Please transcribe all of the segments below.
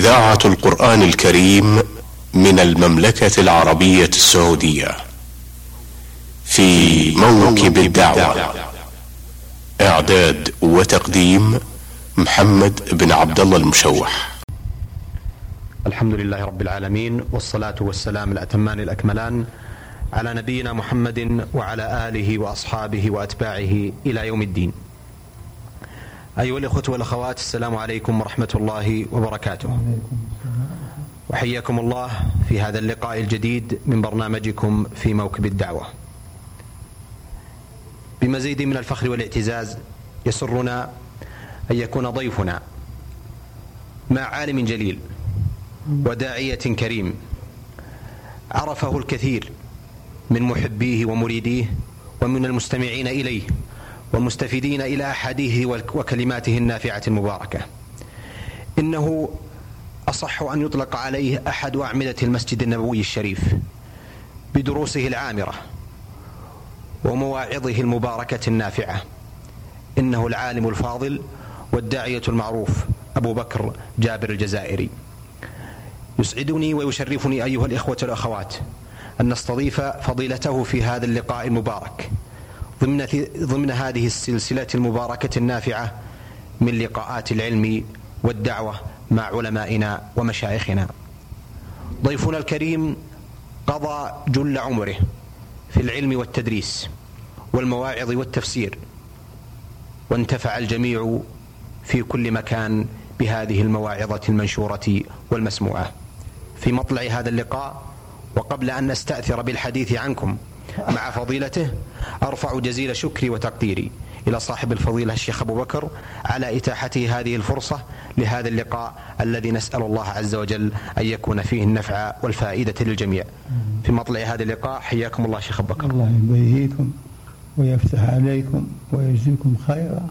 إذاعة القرآن الكريم من المملكة العربية السعودية في موكب الدعوة. إعداد وتقديم محمد بن عبد الله المشوح. الحمد لله رب العالمين والصلاة والسلام الأتمان الأكملان على نبينا محمد وعلى آله وأصحابه وأتباعه إلى يوم الدين. أيها الإخوة والأخوات السلام عليكم ورحمة الله وبركاته. وحياكم الله في هذا اللقاء الجديد من برنامجكم في موكب الدعوة. بمزيد من الفخر والاعتزاز يسرنا أن يكون ضيفنا مع عالم جليل وداعية كريم عرفه الكثير من محبيه ومريديه ومن المستمعين إليه. والمستفيدين إلى أحاديثه وكلماته النافعة المباركة. إنه أصح أن يطلق عليه أحد أعمدة المسجد النبوي الشريف بدروسه العامرة ومواعظه المباركة النافعة. إنه العالم الفاضل والداعية المعروف أبو بكر جابر الجزائري. يسعدني ويشرفني أيها الإخوة والأخوات أن نستضيف فضيلته في هذا اللقاء المبارك. ضمن ضمن هذه السلسلة المباركة النافعة من لقاءات العلم والدعوة مع علمائنا ومشايخنا. ضيفنا الكريم قضى جل عمره في العلم والتدريس والمواعظ والتفسير وانتفع الجميع في كل مكان بهذه المواعظة المنشورة والمسموعة. في مطلع هذا اللقاء وقبل أن نستأثر بالحديث عنكم مع فضيلته أرفع جزيل شكري وتقديري إلى صاحب الفضيلة الشيخ أبو بكر على إتاحته هذه الفرصة لهذا اللقاء الذي نسأل الله عز وجل أن يكون فيه النفع والفائدة للجميع. في مطلع هذا اللقاء حياكم الله شيخ أبو بكر. الله يبيهيكم ويفتح عليكم ويجزيكم خيرا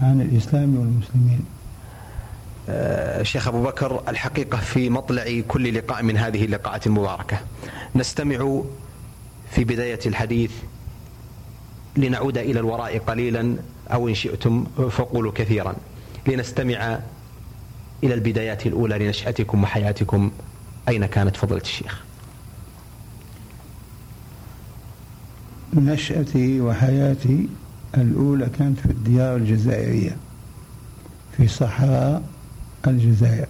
عن الإسلام والمسلمين. آه، شيخ أبو بكر الحقيقة في مطلع كل لقاء من هذه اللقاءات المباركة نستمع في بداية الحديث لنعود إلى الوراء قليلا أو إن شئتم فقولوا كثيرا. لنستمع إلى البدايات الأولى لنشأتكم وحياتكم. أين كانت فضلة الشيخ؟ نشأتي وحياتي الأولى كانت في الديار الجزائرية في صحراء الجزائر.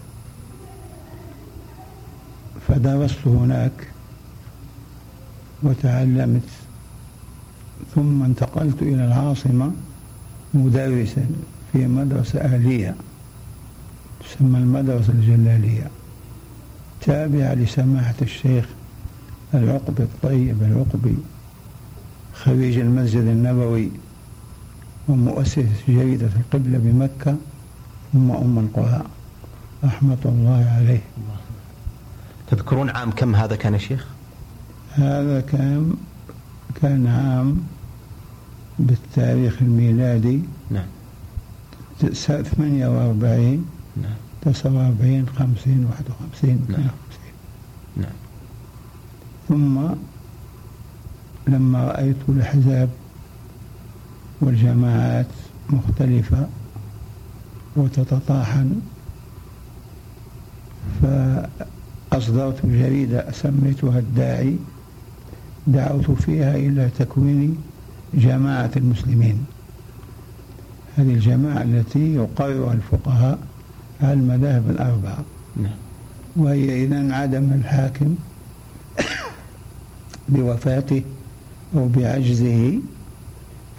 فدرست هناك وتعلمت. ثم انتقلت إلى العاصمة مدرسا في مدرسة أهلية تسمى المدرسة الجلالية تابعة لسماحة الشيخ العقبي الطيب العقبي خريج المسجد النبوي ومؤسس جريدة القبلة بمكة ثم أم القرى. رحمة الله عليه. تذكرون عام كم هذا كان يا شيخ؟ هذا كان كان عام بالتاريخ الميلادي. نعم. 48 نعم. 49 50 51 نعم. 52 نعم. ثم لما رأيت الأحزاب والجماعات مختلفة وتتطاحن فأصدرت جريدة سميتها الداعي. دعوت فيها إلى تكوين جماعة المسلمين. هذه الجماعة التي يقررها الفقهاء على المذاهب الأربعة. نعم. وهي إذا انعدم الحاكم بوفاته أو بعجزه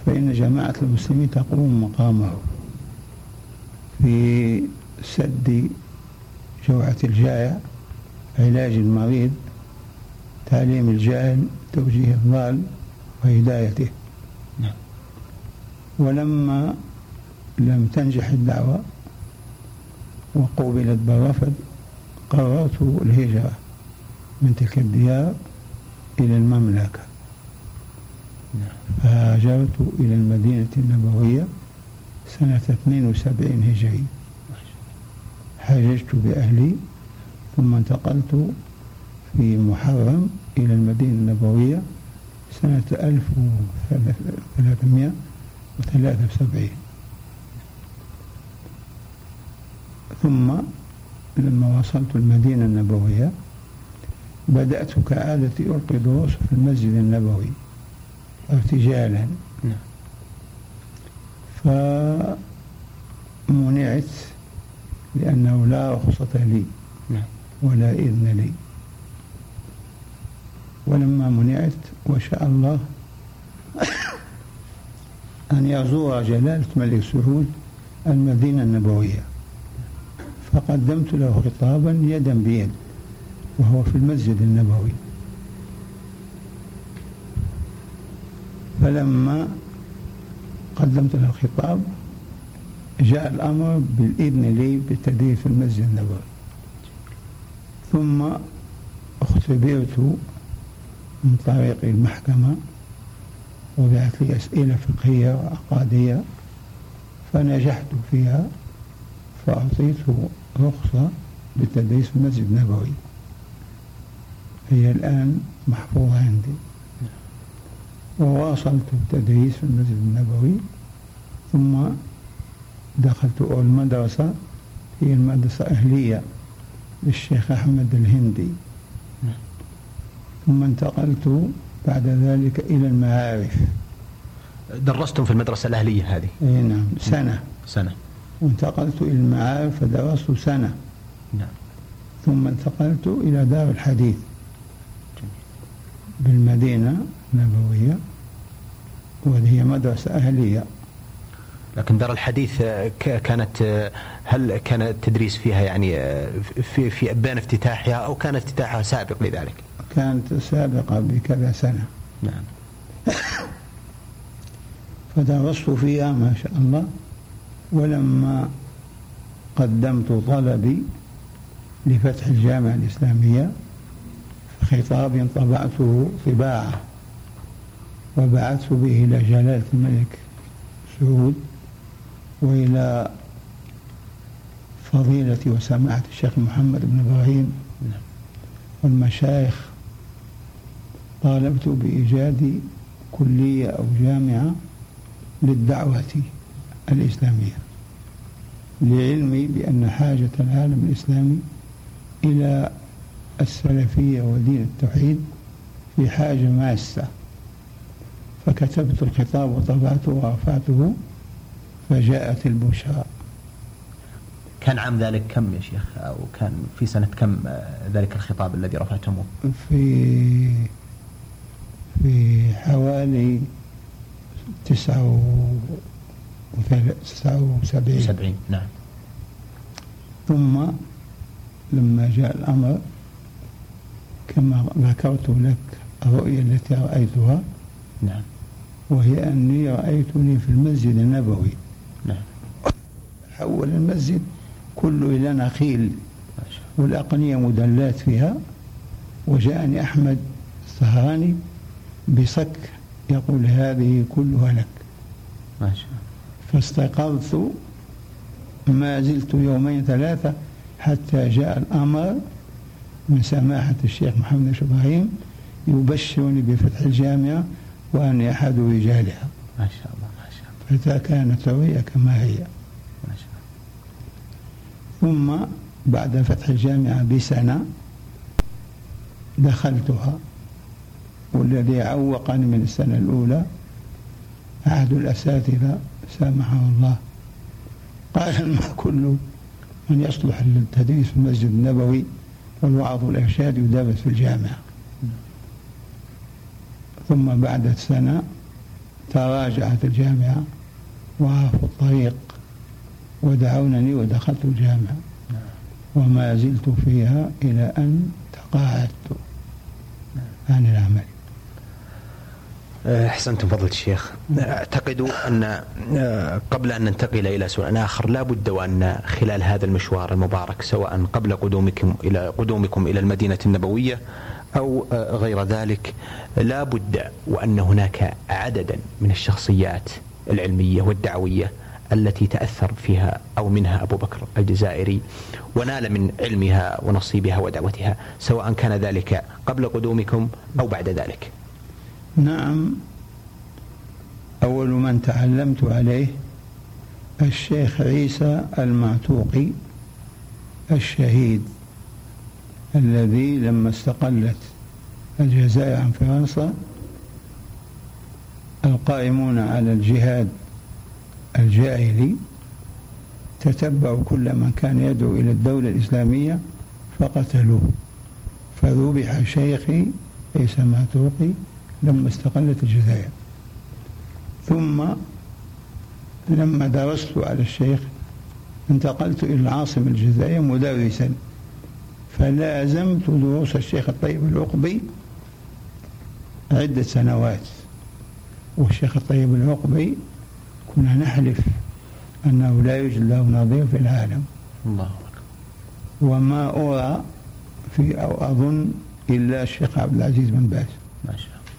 فإن جماعة المسلمين تقوم مقامه في سد جوعة الجائع علاج المريض تعليم الجاهل توجيه الضال وهدايته. نعم. ولما لم تنجح الدعوة وقوبلت بالرفض قررت الهجرة من تلك الديار إلى المملكة. نعم. فهاجرت إلى المدينة النبوية سنة 72 هجري. حججت بأهلي ثم انتقلت في محرم إلى المدينة النبوية سنة 1373 ثم لما وصلت المدينة النبوية بدأت كعادتي ألقي دروس في المسجد النبوي ارتجالا. نعم. فمنعت لأنه لا رخصة لي نعم. ولا إذن لي. ولما منعت وشاء الله أن يزور جلالة الملك سعود المدينة النبوية. فقدمت له خطابا يدا بيد وهو في المسجد النبوي. فلما قدمت له الخطاب جاء الأمر بالإذن لي بالتدريس في المسجد النبوي. ثم اختبرت من طريق المحكمة وضعت لي أسئلة فقهية وعقادية فنجحت فيها فأعطيت رخصة بالتدريس في المسجد النبوي هي الآن محفوظة عندي. وواصلت التدريس في المسجد النبوي ثم دخلت أول مدرسة هي المدرسة أهلية للشيخ أحمد الهندي. ثم انتقلت بعد ذلك إلى المعارف. درستم في المدرسة الأهلية هذه؟ أي نعم. سنة. سنة. وانتقلت إلى المعارف فدرست سنة. نعم. ثم انتقلت إلى دار الحديث. بالمدينة النبوية وهي مدرسة أهلية. لكن دار الحديث آه، كانت آه، هل كان التدريس فيها يعني آه، في في بين افتتاحها أو كان افتتاحها سابق لذلك؟ كانت سابقة بكذا سنة. نعم. فدرست فيها ما شاء الله ولما قدمت طلبي لفتح الجامعة الإسلامية خطاب طبعته طباعة وبعثت به إلى جلالة الملك سعود. وإلى فضيلة وسماحة الشيخ محمد بن إبراهيم. والمشايخ طالبت بإيجاد كلية أو جامعة للدعوة الإسلامية لعلمي بأن حاجة العالم الإسلامي إلى السلفية ودين التوحيد في حاجة ماسة فكتبت الخطاب وطبعته ورفعته فجاءت البشرى. كان عام ذلك كم يا شيخ؟ أو كان في سنة كم آه، ذلك الخطاب الذي رفعتموه؟ في في حوالي تسعة وسبعين. 70 نعم. ثم لما جاء الأمر كما ذكرت لك الرؤيا التي رأيتها نعم. وهي أني رأيتني في المسجد النبوي. حول المسجد كله إلى نخيل والأقنية مدلات فيها. وجاءني أحمد السهراني بصك يقول هذه كلها لك. ما شاء الله. فاستيقظت ما زلت يومين ثلاثة حتى جاء الأمر من سماحة الشيخ محمد إبراهيم يبشرني بفتح الجامعة وأني أحد رجالها. ما شاء الله ما شاء الله. فكانت الرؤيا كما هي. ثم بعد فتح الجامعة بسنة دخلتها والذي عوقني من السنة الأولى أحد الأساتذة سامحه الله. قال ما كل من يصلح للتدريس في المسجد النبوي والوعظ والإرشاد يدرس في الجامعة. ثم بعد سنة تراجعت الجامعة وعرفوا الطريق. ودعونني ودخلت الجامعة. وما زلت فيها إلى أن تقاعدت عن العمل. أحسنتم فضلة الشيخ. أعتقد أن آه، قبل أن ننتقل إلى سؤال آخر لا بد وأن خلال هذا المشوار المبارك سواء قبل قدومكم إلى قدومكم إلى المدينة النبوية أو آه، غير ذلك لا بد وأن هناك عددا من الشخصيات العلمية والدعوية التي تأثر فيها أو منها أبو بكر الجزائري ونال من علمها ونصيبها ودعوتها سواء كان ذلك قبل قدومكم أو بعد ذلك. نعم أول من تعلمت عليه الشيخ عيسى المعتوقي الشهيد الذي لما استقلت الجزائر عن فرنسا القائمون على الجهاد الجاهلي تتبعوا كل من كان يدعو إلى الدولة الإسلامية فقتلوه. فذبح شيخي ليس معتوقي لما استقلت الجزائر. ثم لما درست على الشيخ انتقلت إلى العاصمة الجزائر مدرسا. فلازمت دروس الشيخ الطيب العقبي عدة سنوات. والشيخ الطيب العقبي كنا نحلف أنه لا يوجد له نظير في العالم. الله أكبر. وما أرى في أو أظن إلا الشيخ عبد العزيز بن باز. ما شاء الله.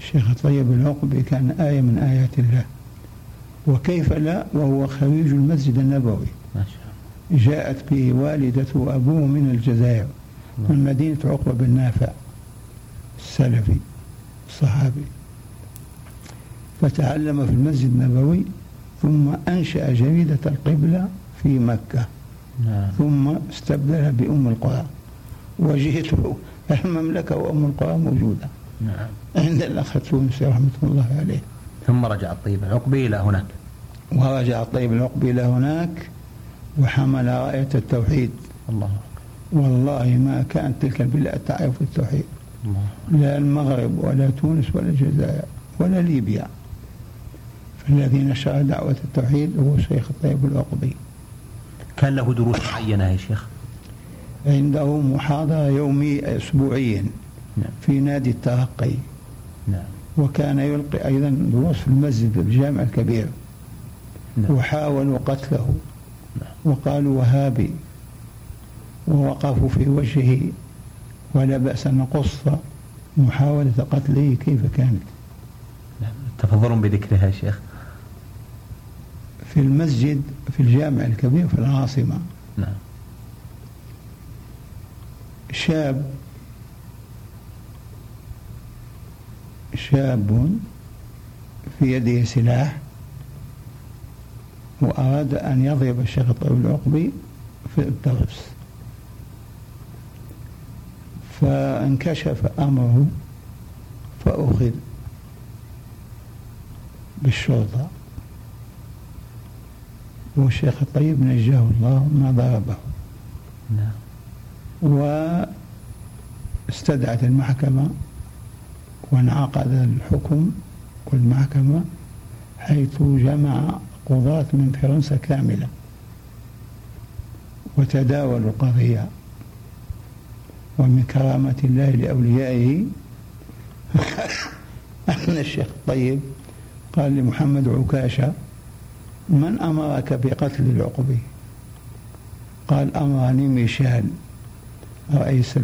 الشيخ الطيب العقبي كان آية من آيات الله. وكيف لا؟ وهو خريج المسجد النبوي. ما شاء الله. جاءت به والدته وأبوه من الجزائر من مدينة عقبة بن نافع السلفي الصحابي. فتعلم في المسجد النبوي ثم أنشأ جريدة القبلة في مكة. نعم. ثم استبدلها بأم القرى. وجهت المملكة وأم القرى موجودة. نعم. عند الأخ التونسي رحمة الله عليه. ثم رجع الطيب. العقبي إلى هناك. ورجع الطيب العقبي إلى هناك وحمل راية التوحيد. الله. والله ما كانت تلك البلاد تعرف التوحيد. الله. لا المغرب ولا تونس ولا الجزائر ولا ليبيا. فالذي نشر دعوة التوحيد هو الشيخ الطيب العقبي كان له دروس معينة يا شيخ عنده محاضرة يومية أسبوعيا نعم. في نادي الترقي نعم. وكان يلقي أيضا دروس في المسجد الجامع الكبير نعم. وحاولوا قتله نعم. وقالوا وهابي ووقفوا في وجهه ولا بأس أن نقص محاولة قتله كيف كانت نعم. تفضلون بذكرها يا شيخ في المسجد في الجامع الكبير في العاصمة. نعم. شاب شاب في يده سلاح وأراد أن يضرب الشيخ الطويل العقبي في الدرس. فانكشف أمره فأخذ بالشرطة. والشيخ الطيب نجاه الله ما ضربه نعم. واستدعت المحكمة وانعقد الحكم والمحكمة حيث جمع قضاة من فرنسا كاملة وتداولوا القضية ومن كرامة الله لأوليائه. أن الشيخ الطيب قال لمحمد عكاشة من أمرك بقتل العقبي قال أمرني ميشيل رئيس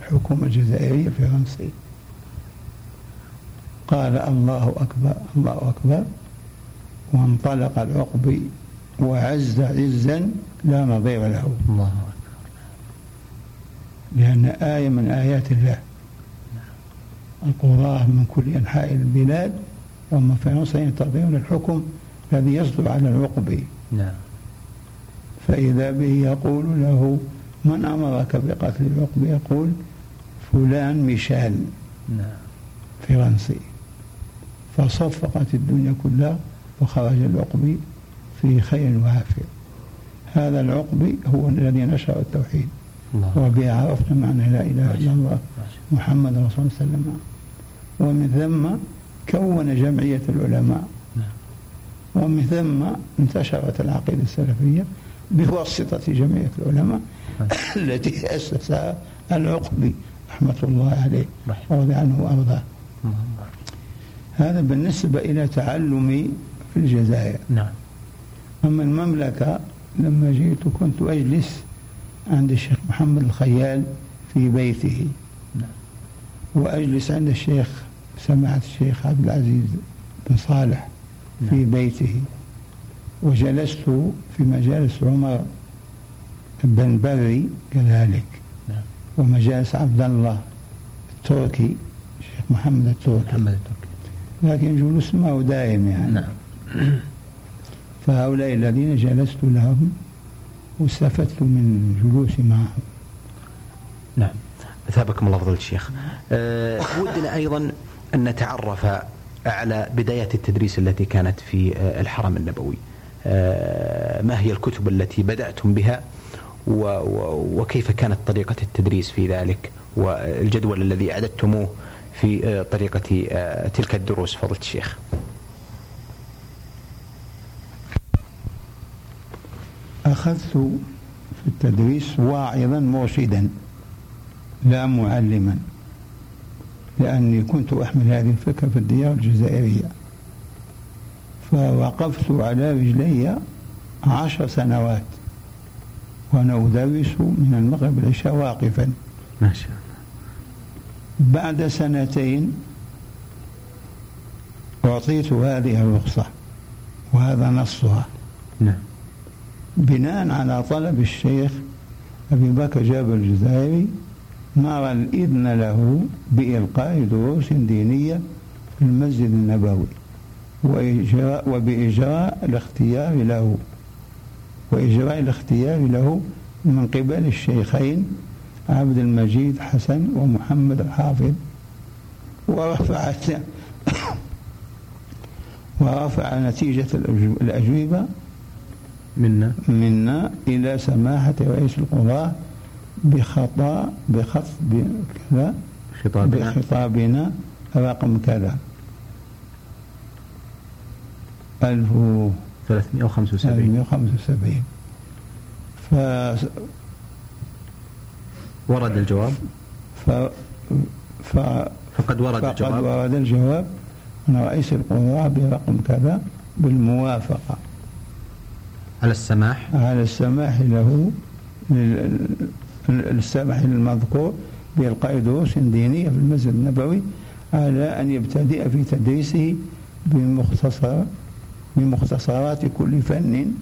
الحكومة الجزائرية الفرنسي قال الله أكبر الله أكبر. وانطلق العقبي وعز عزا لا نظير له. الله أكبر. لأن آية من آيات الله. القضاة من كل أنحاء البلاد. وهم فرنسا ينتظرون الحكم. الذي يصدر على العقبي نعم. فإذا به يقول له من أمرك بقتل العقبي يقول فلان ميشيل. نعم. فرنسي. فصفقت الدنيا كلها وخرج العقبي في خير وعافية هذا العقبي هو الذي نشر التوحيد. وبه عرفنا معنى لا إله إلا الله محمد رسول الله صلى الله عليه وسلم. ومن ثم كون جمعية العلماء. نعم. ومن ثم انتشرت العقيدة السلفية بواسطة جمعية العلماء التي أسسها العقبي رحمة الله عليه ورضي عنه وأرضاه. هذا بالنسبة إلى تعلمي في الجزائر. نعم. أما المملكة لما جئت كنت أجلس عند الشيخ محمد الخيال في بيته. نعم. وأجلس عند الشيخ سمعت الشيخ عبد العزيز بن صالح. نعم. في بيته. وجلست في مجالس عمر بن بري كذلك. نعم. ومجالس عبد الله التركي الشيخ محمد التركي. محمد التركي. لكن جلوس ما هو دائم يعني. نعم. فهؤلاء الذين جلست لهم واستفدت من جلوسي معهم. نعم. أثابكم الله فضل الشيخ. أه ودنا أيضا أن نتعرف على بدايات التدريس التي كانت في آه، الحرم النبوي. أه ما هي الكتب التي بدأتم بها؟ وكيف كانت طريقة التدريس في ذلك؟ والجدول الذي أعددتموه في آه، طريقة آه، تلك الدروس فضلة الشيخ. أخذت في التدريس واعظا مرشدا لا معلما. لأني كنت أحمل هذه الفكرة في الديار الجزائرية. فوقفت على رجلي عشر سنوات. وأنا أدرس من المغرب العشاء واقفا. ما شاء الله. بعد سنتين أعطيت هذه الرخصة وهذا نصها. نعم. بناء على طلب الشيخ أبي بكر جابر الجزائري نرى الإذن له بإلقاء دروس دينية في المسجد النبوي وإجراء وبإجراء الاختيار له وإجراء الاختيار له من قبل الشيخين عبد المجيد حسن ومحمد الحافظ ورفعت ورفع نتيجة الأجوبة منا. منا إلى سماحة رئيس القضاء بخطأ بخط بكذا خطابنا. بخطابنا رقم كذا. 1375 1375 ف ورد الجواب؟ ف ف فقد ورد فقد الجواب. ورد الجواب. من رئيس القضاء برقم كذا بالموافقة. على السماح؟ على السماح له السماح للمذكور بإلقاء دروس دينية في المسجد النبوي على أن يبتدئ في تدريسه بمختصر بمختصرات كل فن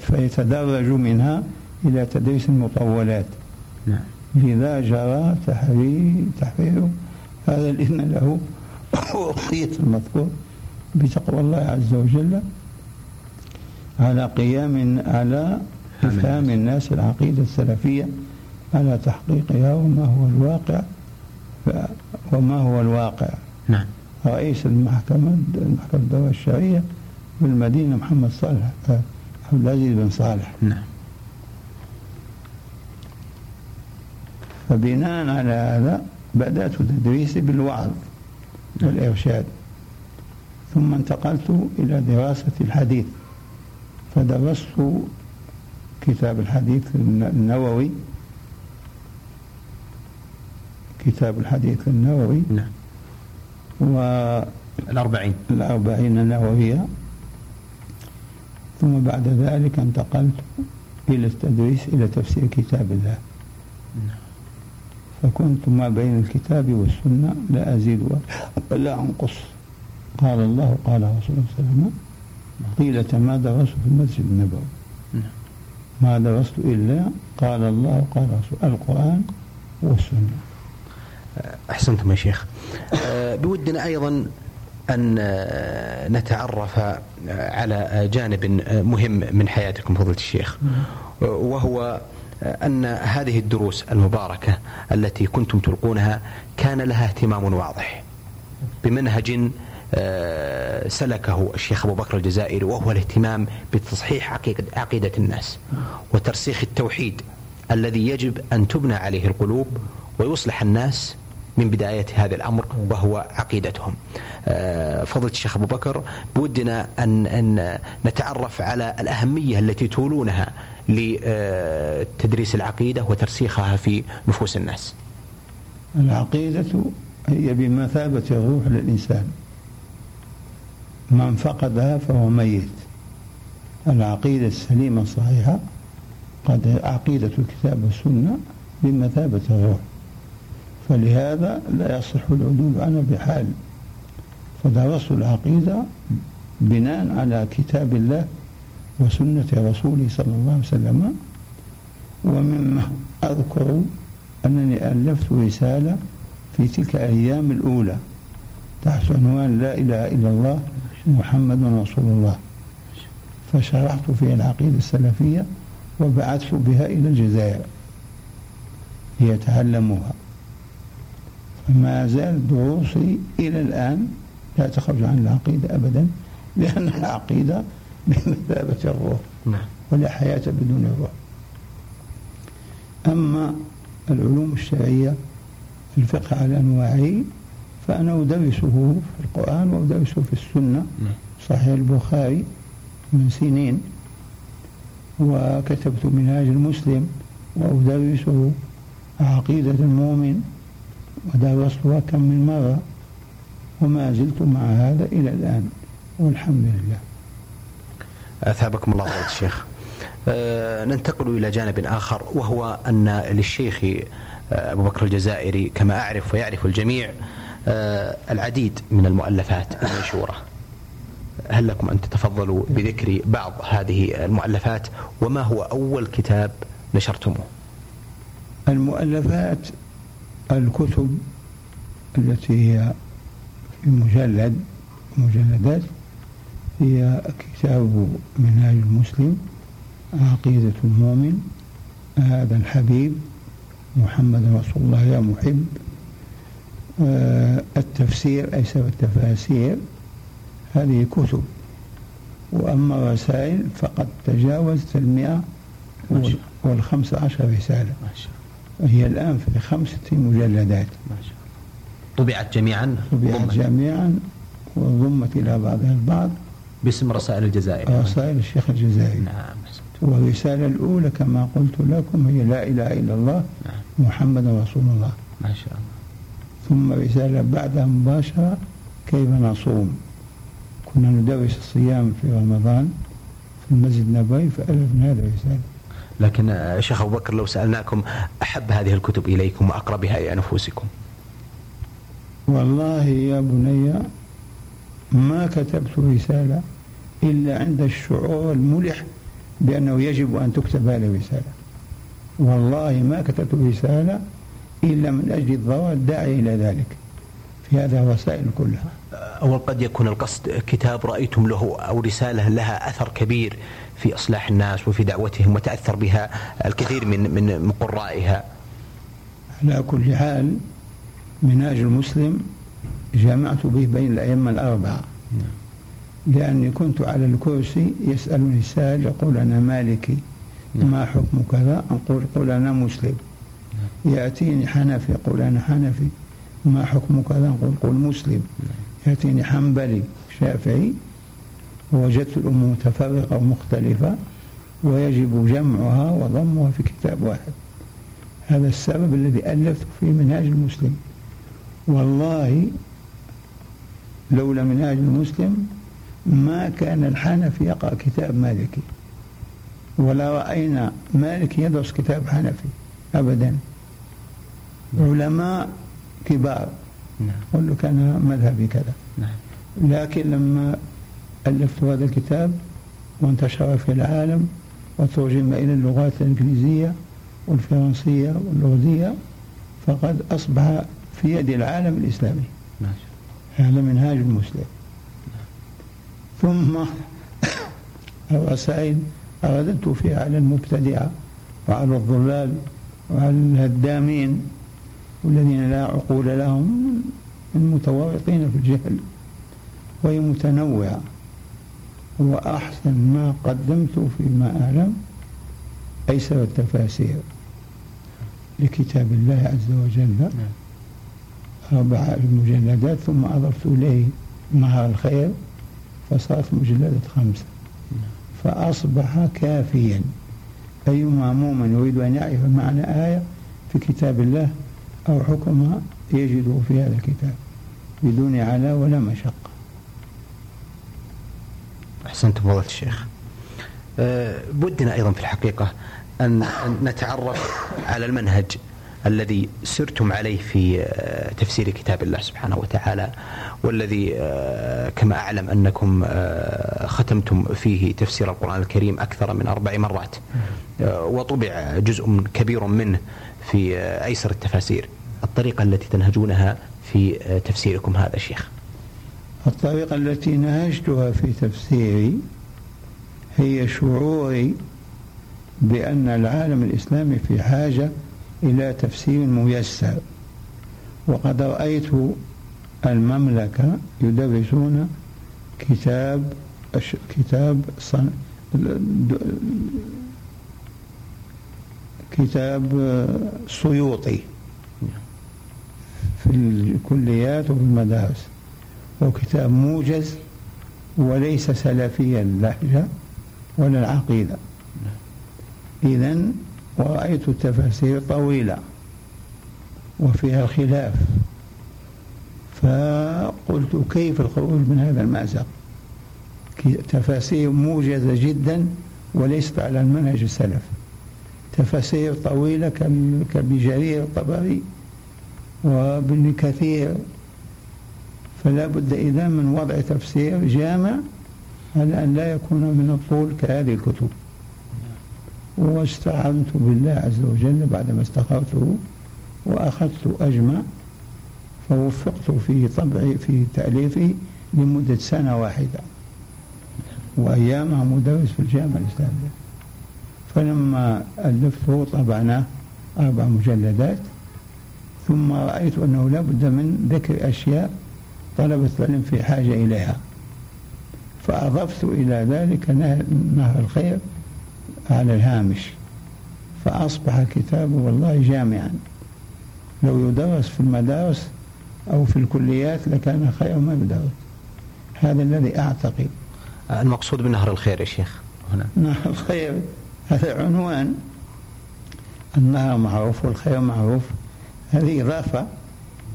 فيتدرج منها إلى تدريس المطولات نعم. لذا جرى تحرير تحرير هذا الإذن له وقية المذكور بتقوى الله عز وجل على قيام على إفهام الناس. العقيدة السلفية على تحقيقها وما هو الواقع. وما هو الواقع. نعم. رئيس المحكمة المحكمة الدولة الشرعية بالمدينة محمد صالح عبد العزيز بن صالح. نعم. فبناء على هذا بدأت تدريسي بالوعظ والإرشاد. ثم انتقلت إلى دراسة الحديث. فدرست كتاب الحديث النووي. كتاب الحديث النووي. نعم. و الأربعين. النووية. ثم بعد ذلك انتقلت إلى التدريس إلى تفسير كتاب الله. نعم فكنت ما بين الكتاب والسنة لا أزيد ولا أنقص. قال الله قال رسول الله صلى الله عليه وسلم طيلة ما درست في المسجد النبوي. نعم. ما درست إلا قال الله قال رسول القرآن والسنة. أحسنتم يا شيخ. أه، بودنا أيضا أن أه، نتعرف أه، على جانب مهم من حياتكم فضيلة الشيخ. وهو أن هذه الدروس المباركة التي كنتم تلقونها كان لها اهتمام واضح. بمنهج آه، سلكه الشيخ أبو بكر الجزائري وهو الاهتمام بتصحيح عقيدة الناس وترسيخ التوحيد الذي يجب أن تبنى عليه القلوب ويصلح الناس من بداية هذا الأمر وهو عقيدتهم. آه، فضلة الشيخ أبو بكر بودنا أن, أن نتعرف على الأهمية التي تولونها لتدريس العقيدة وترسيخها في نفوس الناس. العقيدة هي بمثابة الروح للإنسان. من فقدها فهو ميت. العقيدة السليمة الصحيحة قد عقيدة الكتاب والسنة بمثابة الروح. فلهذا لا يصح العدول عنه بحال. فدرست العقيدة بناء على كتاب الله وسنة رسوله صلى الله عليه وسلم. ومما أذكر أنني ألفت رسالة في تلك الأيام الأولى. تحت عنوان لا إله إلا الله محمد رسول الله. فشرحت فيها العقيدة السلفية وبعثت بها إلى الجزائر ليتعلموها. فما زال دروسي إلى الآن لا تخرج عن العقيدة أبدا لأن العقيدة بمثابة الروح نعم. ولا حياة بدون الروح. أما العلوم الشرعية الفقه على أنواعه فأنا أدرسه في القرآن وأدرسه في السنة. نعم. صحيح البخاري من سنين وكتبت منهاج المسلم وأدرسه عقيدة المؤمن ودرستها كم من مرة وما زلت مع هذا إلى الآن والحمد لله. أثابكم الله فضيلة الشيخ آه، ننتقل إلى جانب آخر وهو أن للشيخ آه، أبو بكر الجزائري كما أعرف ويعرف الجميع العديد من المؤلفات المنشورة. هل لكم أن تتفضلوا بذكر بعض هذه المؤلفات وما هو أول كتاب نشرتموه؟ المؤلفات الكتب التي هي في مجلد مجلدات هي كتاب منهاج المسلم عقيدة المؤمن هذا الحبيب محمد رسول الله يا محب. آه، التفسير أيسر التفاسير هذه كتب. وأما الرسائل فقد تجاوزت المئة. والخمس عشر رسالة. ما شاء الله. هي الآن في خمسة مجلدات. ما شاء الله. طبعت جميعا؟ طبعت جميعا وضمت إلى بعضها البعض. باسم رسائل الجزائر. رسائل الشيخ الجزائري. نعم. والرسالة الأولى كما قلت لكم هي لا إله إلا الله نعم. محمد رسول الله. ما شاء الله. ثم رسالة بعدها مباشرة كيف نصوم؟ كنا ندرس الصيام في رمضان في المسجد النبوي فألفنا هذه الرسالة. لكن آه، شيخ أبو بكر لو سألناكم أحب هذه الكتب إليكم وأقربها إلى نفوسكم والله يا بني ما كتبت رسالة إلا عند الشعور الملح بأنه يجب أن تكتب هذه الرسالة. والله ما كتبت رسالة إلا من أجل الضرورة الداعية إلى ذلك. في هذه الرسائل كلها. أول قد يكون القصد كتاب رأيتم له أو رسالة لها أثر كبير في إصلاح الناس وفي دعوتهم وتأثر بها الكثير من من من قرائها. على كل حال منهاج المسلم جمعت به بين الأئمة الأربعة. لأني كنت على الكرسي يسألني السائل يقول أنا مالكي ما حكم كذا أقول قل أنا مسلم. يأتيني حنفي يقول أنا حنفي ما حكم كذا أقول قل مسلم. يأتيني حنبلي شافعي ووجدت الأمور متفرقة ومختلفة ويجب جمعها وضمها في كتاب واحد. هذا السبب الذي ألفت في منهاج المسلم. والله لولا منهاج المسلم ما كان الحنفي يقرأ كتاب مالكي. ولا رأينا مالك يدرس كتاب حنفي أبدا. علماء كبار. نعم. قل له كان مذهبي كذا. نعم. لكن لما ألفت هذا الكتاب وانتشر في العالم وترجم إلى اللغات الإنجليزية والفرنسية واللغزية فقد أصبح في يد العالم الإسلامي. هذا منهاج المسلم. ثم الرسائل أردت فيها على المبتدعة وعلى الضلال وعلى الهدامين والذين لا عقول لهم المتورطين في الجهل وهي متنوعة وأحسن ما قدمت فيما أعلم أيسر التفاسير لكتاب الله عز وجل نعم. أربع مجلدات ثم أضفت إليه نهر الخير فصارت مجلدات خمسة. فأصبح كافيا. أي مأموم يريد أن يعرف معنى آية في كتاب الله أو حكمها يجده في هذا الكتاب بدون علا ولا مشقة. أحسنتم فضيلة الشيخ أه، بودنا أيضا في الحقيقة أن نتعرف على المنهج الذي سرتم عليه في آه، تفسير كتاب الله سبحانه وتعالى والذي آه، كما أعلم أنكم ختمتم فيه تفسير القرآن الكريم أكثر من أربع مرات. وطبع جزء كبير منه. في أيسر التفاسير الطريقة التي تنهجونها في تفسيركم هذا شيخ. الطريقة التي نهجتها في تفسيري هي شعوري بأن العالم الإسلامي في حاجة إلى تفسير ميسر. وقد رأيت المملكة يدرسون كتاب كتاب كتاب سيوطي في الكليات وفي المدارس. وكتاب موجز وليس سلفيا اللهجة ولا العقيدة إذا ورأيت التفاسير طويلة وفيها خلاف فقلت كيف الخروج من هذا المأزق؟ تفاسير موجزة جدا وليست على المنهج السلف تفاسير طويلة كابن جرير الطبري وابن كثير. فلا بد إذا من وضع تفسير جامع على أن لا يكون من الطول كهذه الكتب. واستعنت بالله عز وجل بعدما استخرته وأخذت أجمع فوفقت في طبعي في تأليفه لمدة سنة واحدة. وأيامها مدرس في الجامعة الإسلامية. فلما ألفته طبعناه أربع مجلدات ثم رأيت أنه لا بد من ذكر أشياء طلبة العلم في حاجة إليها. فأضفت إلى ذلك نهر الخير على الهامش. فأصبح الكتاب والله جامعا. لو يدرس في المدارس أو في الكليات لكان خير ما يدرس. هذا الذي أعتقد. المقصود بنهر الخير يا شيخ هنا. نهر الخير. هذا عنوان. النهر معروف والخير معروف. هذه إضافة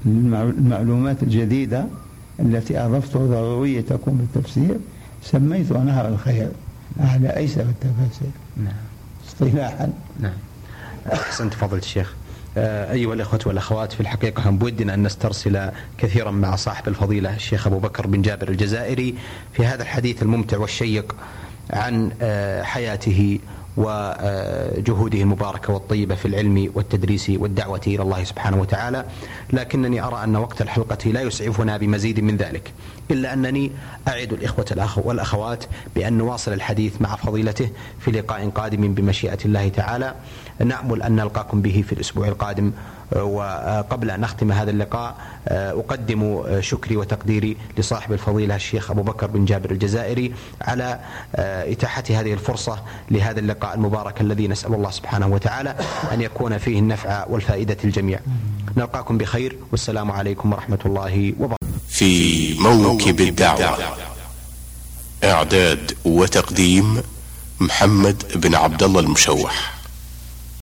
للمعلومات الجديدة التي أضفتها ضرورية تكون بالتفسير. سميتها نهر الخير. على أيسر التفاسير. نعم. اصطلاحا. نعم. أحسنت فضلة الشيخ. آه، أيها الإخوة والأخوات في الحقيقة هم بودنا أن نسترسل كثيرا مع صاحب الفضيلة الشيخ أبو بكر بن جابر الجزائري في هذا الحديث الممتع والشيق عن آه، حياته وجهوده المباركة والطيبة في العلم والتدريس والدعوة إلى الله سبحانه وتعالى. لكنني أرى أن وقت الحلقة لا يسعفنا بمزيد من ذلك إلا أنني أعد الإخوة والأخوات بأن نواصل الحديث مع فضيلته في لقاء قادم بمشيئة الله تعالى. نأمل أن نلقاكم به في الأسبوع القادم. وقبل أن نختم هذا اللقاء أقدم شكري وتقديري لصاحب الفضيلة الشيخ أبو بكر بن جابر الجزائري على إتاحة هذه الفرصة لهذا اللقاء المبارك الذي نسأل الله سبحانه وتعالى أن يكون فيه النفع والفائدة الجميع. نلقاكم بخير والسلام عليكم ورحمة الله وبركاته. في موكب الدعوة إعداد وتقديم محمد بن عبد الله المشوح.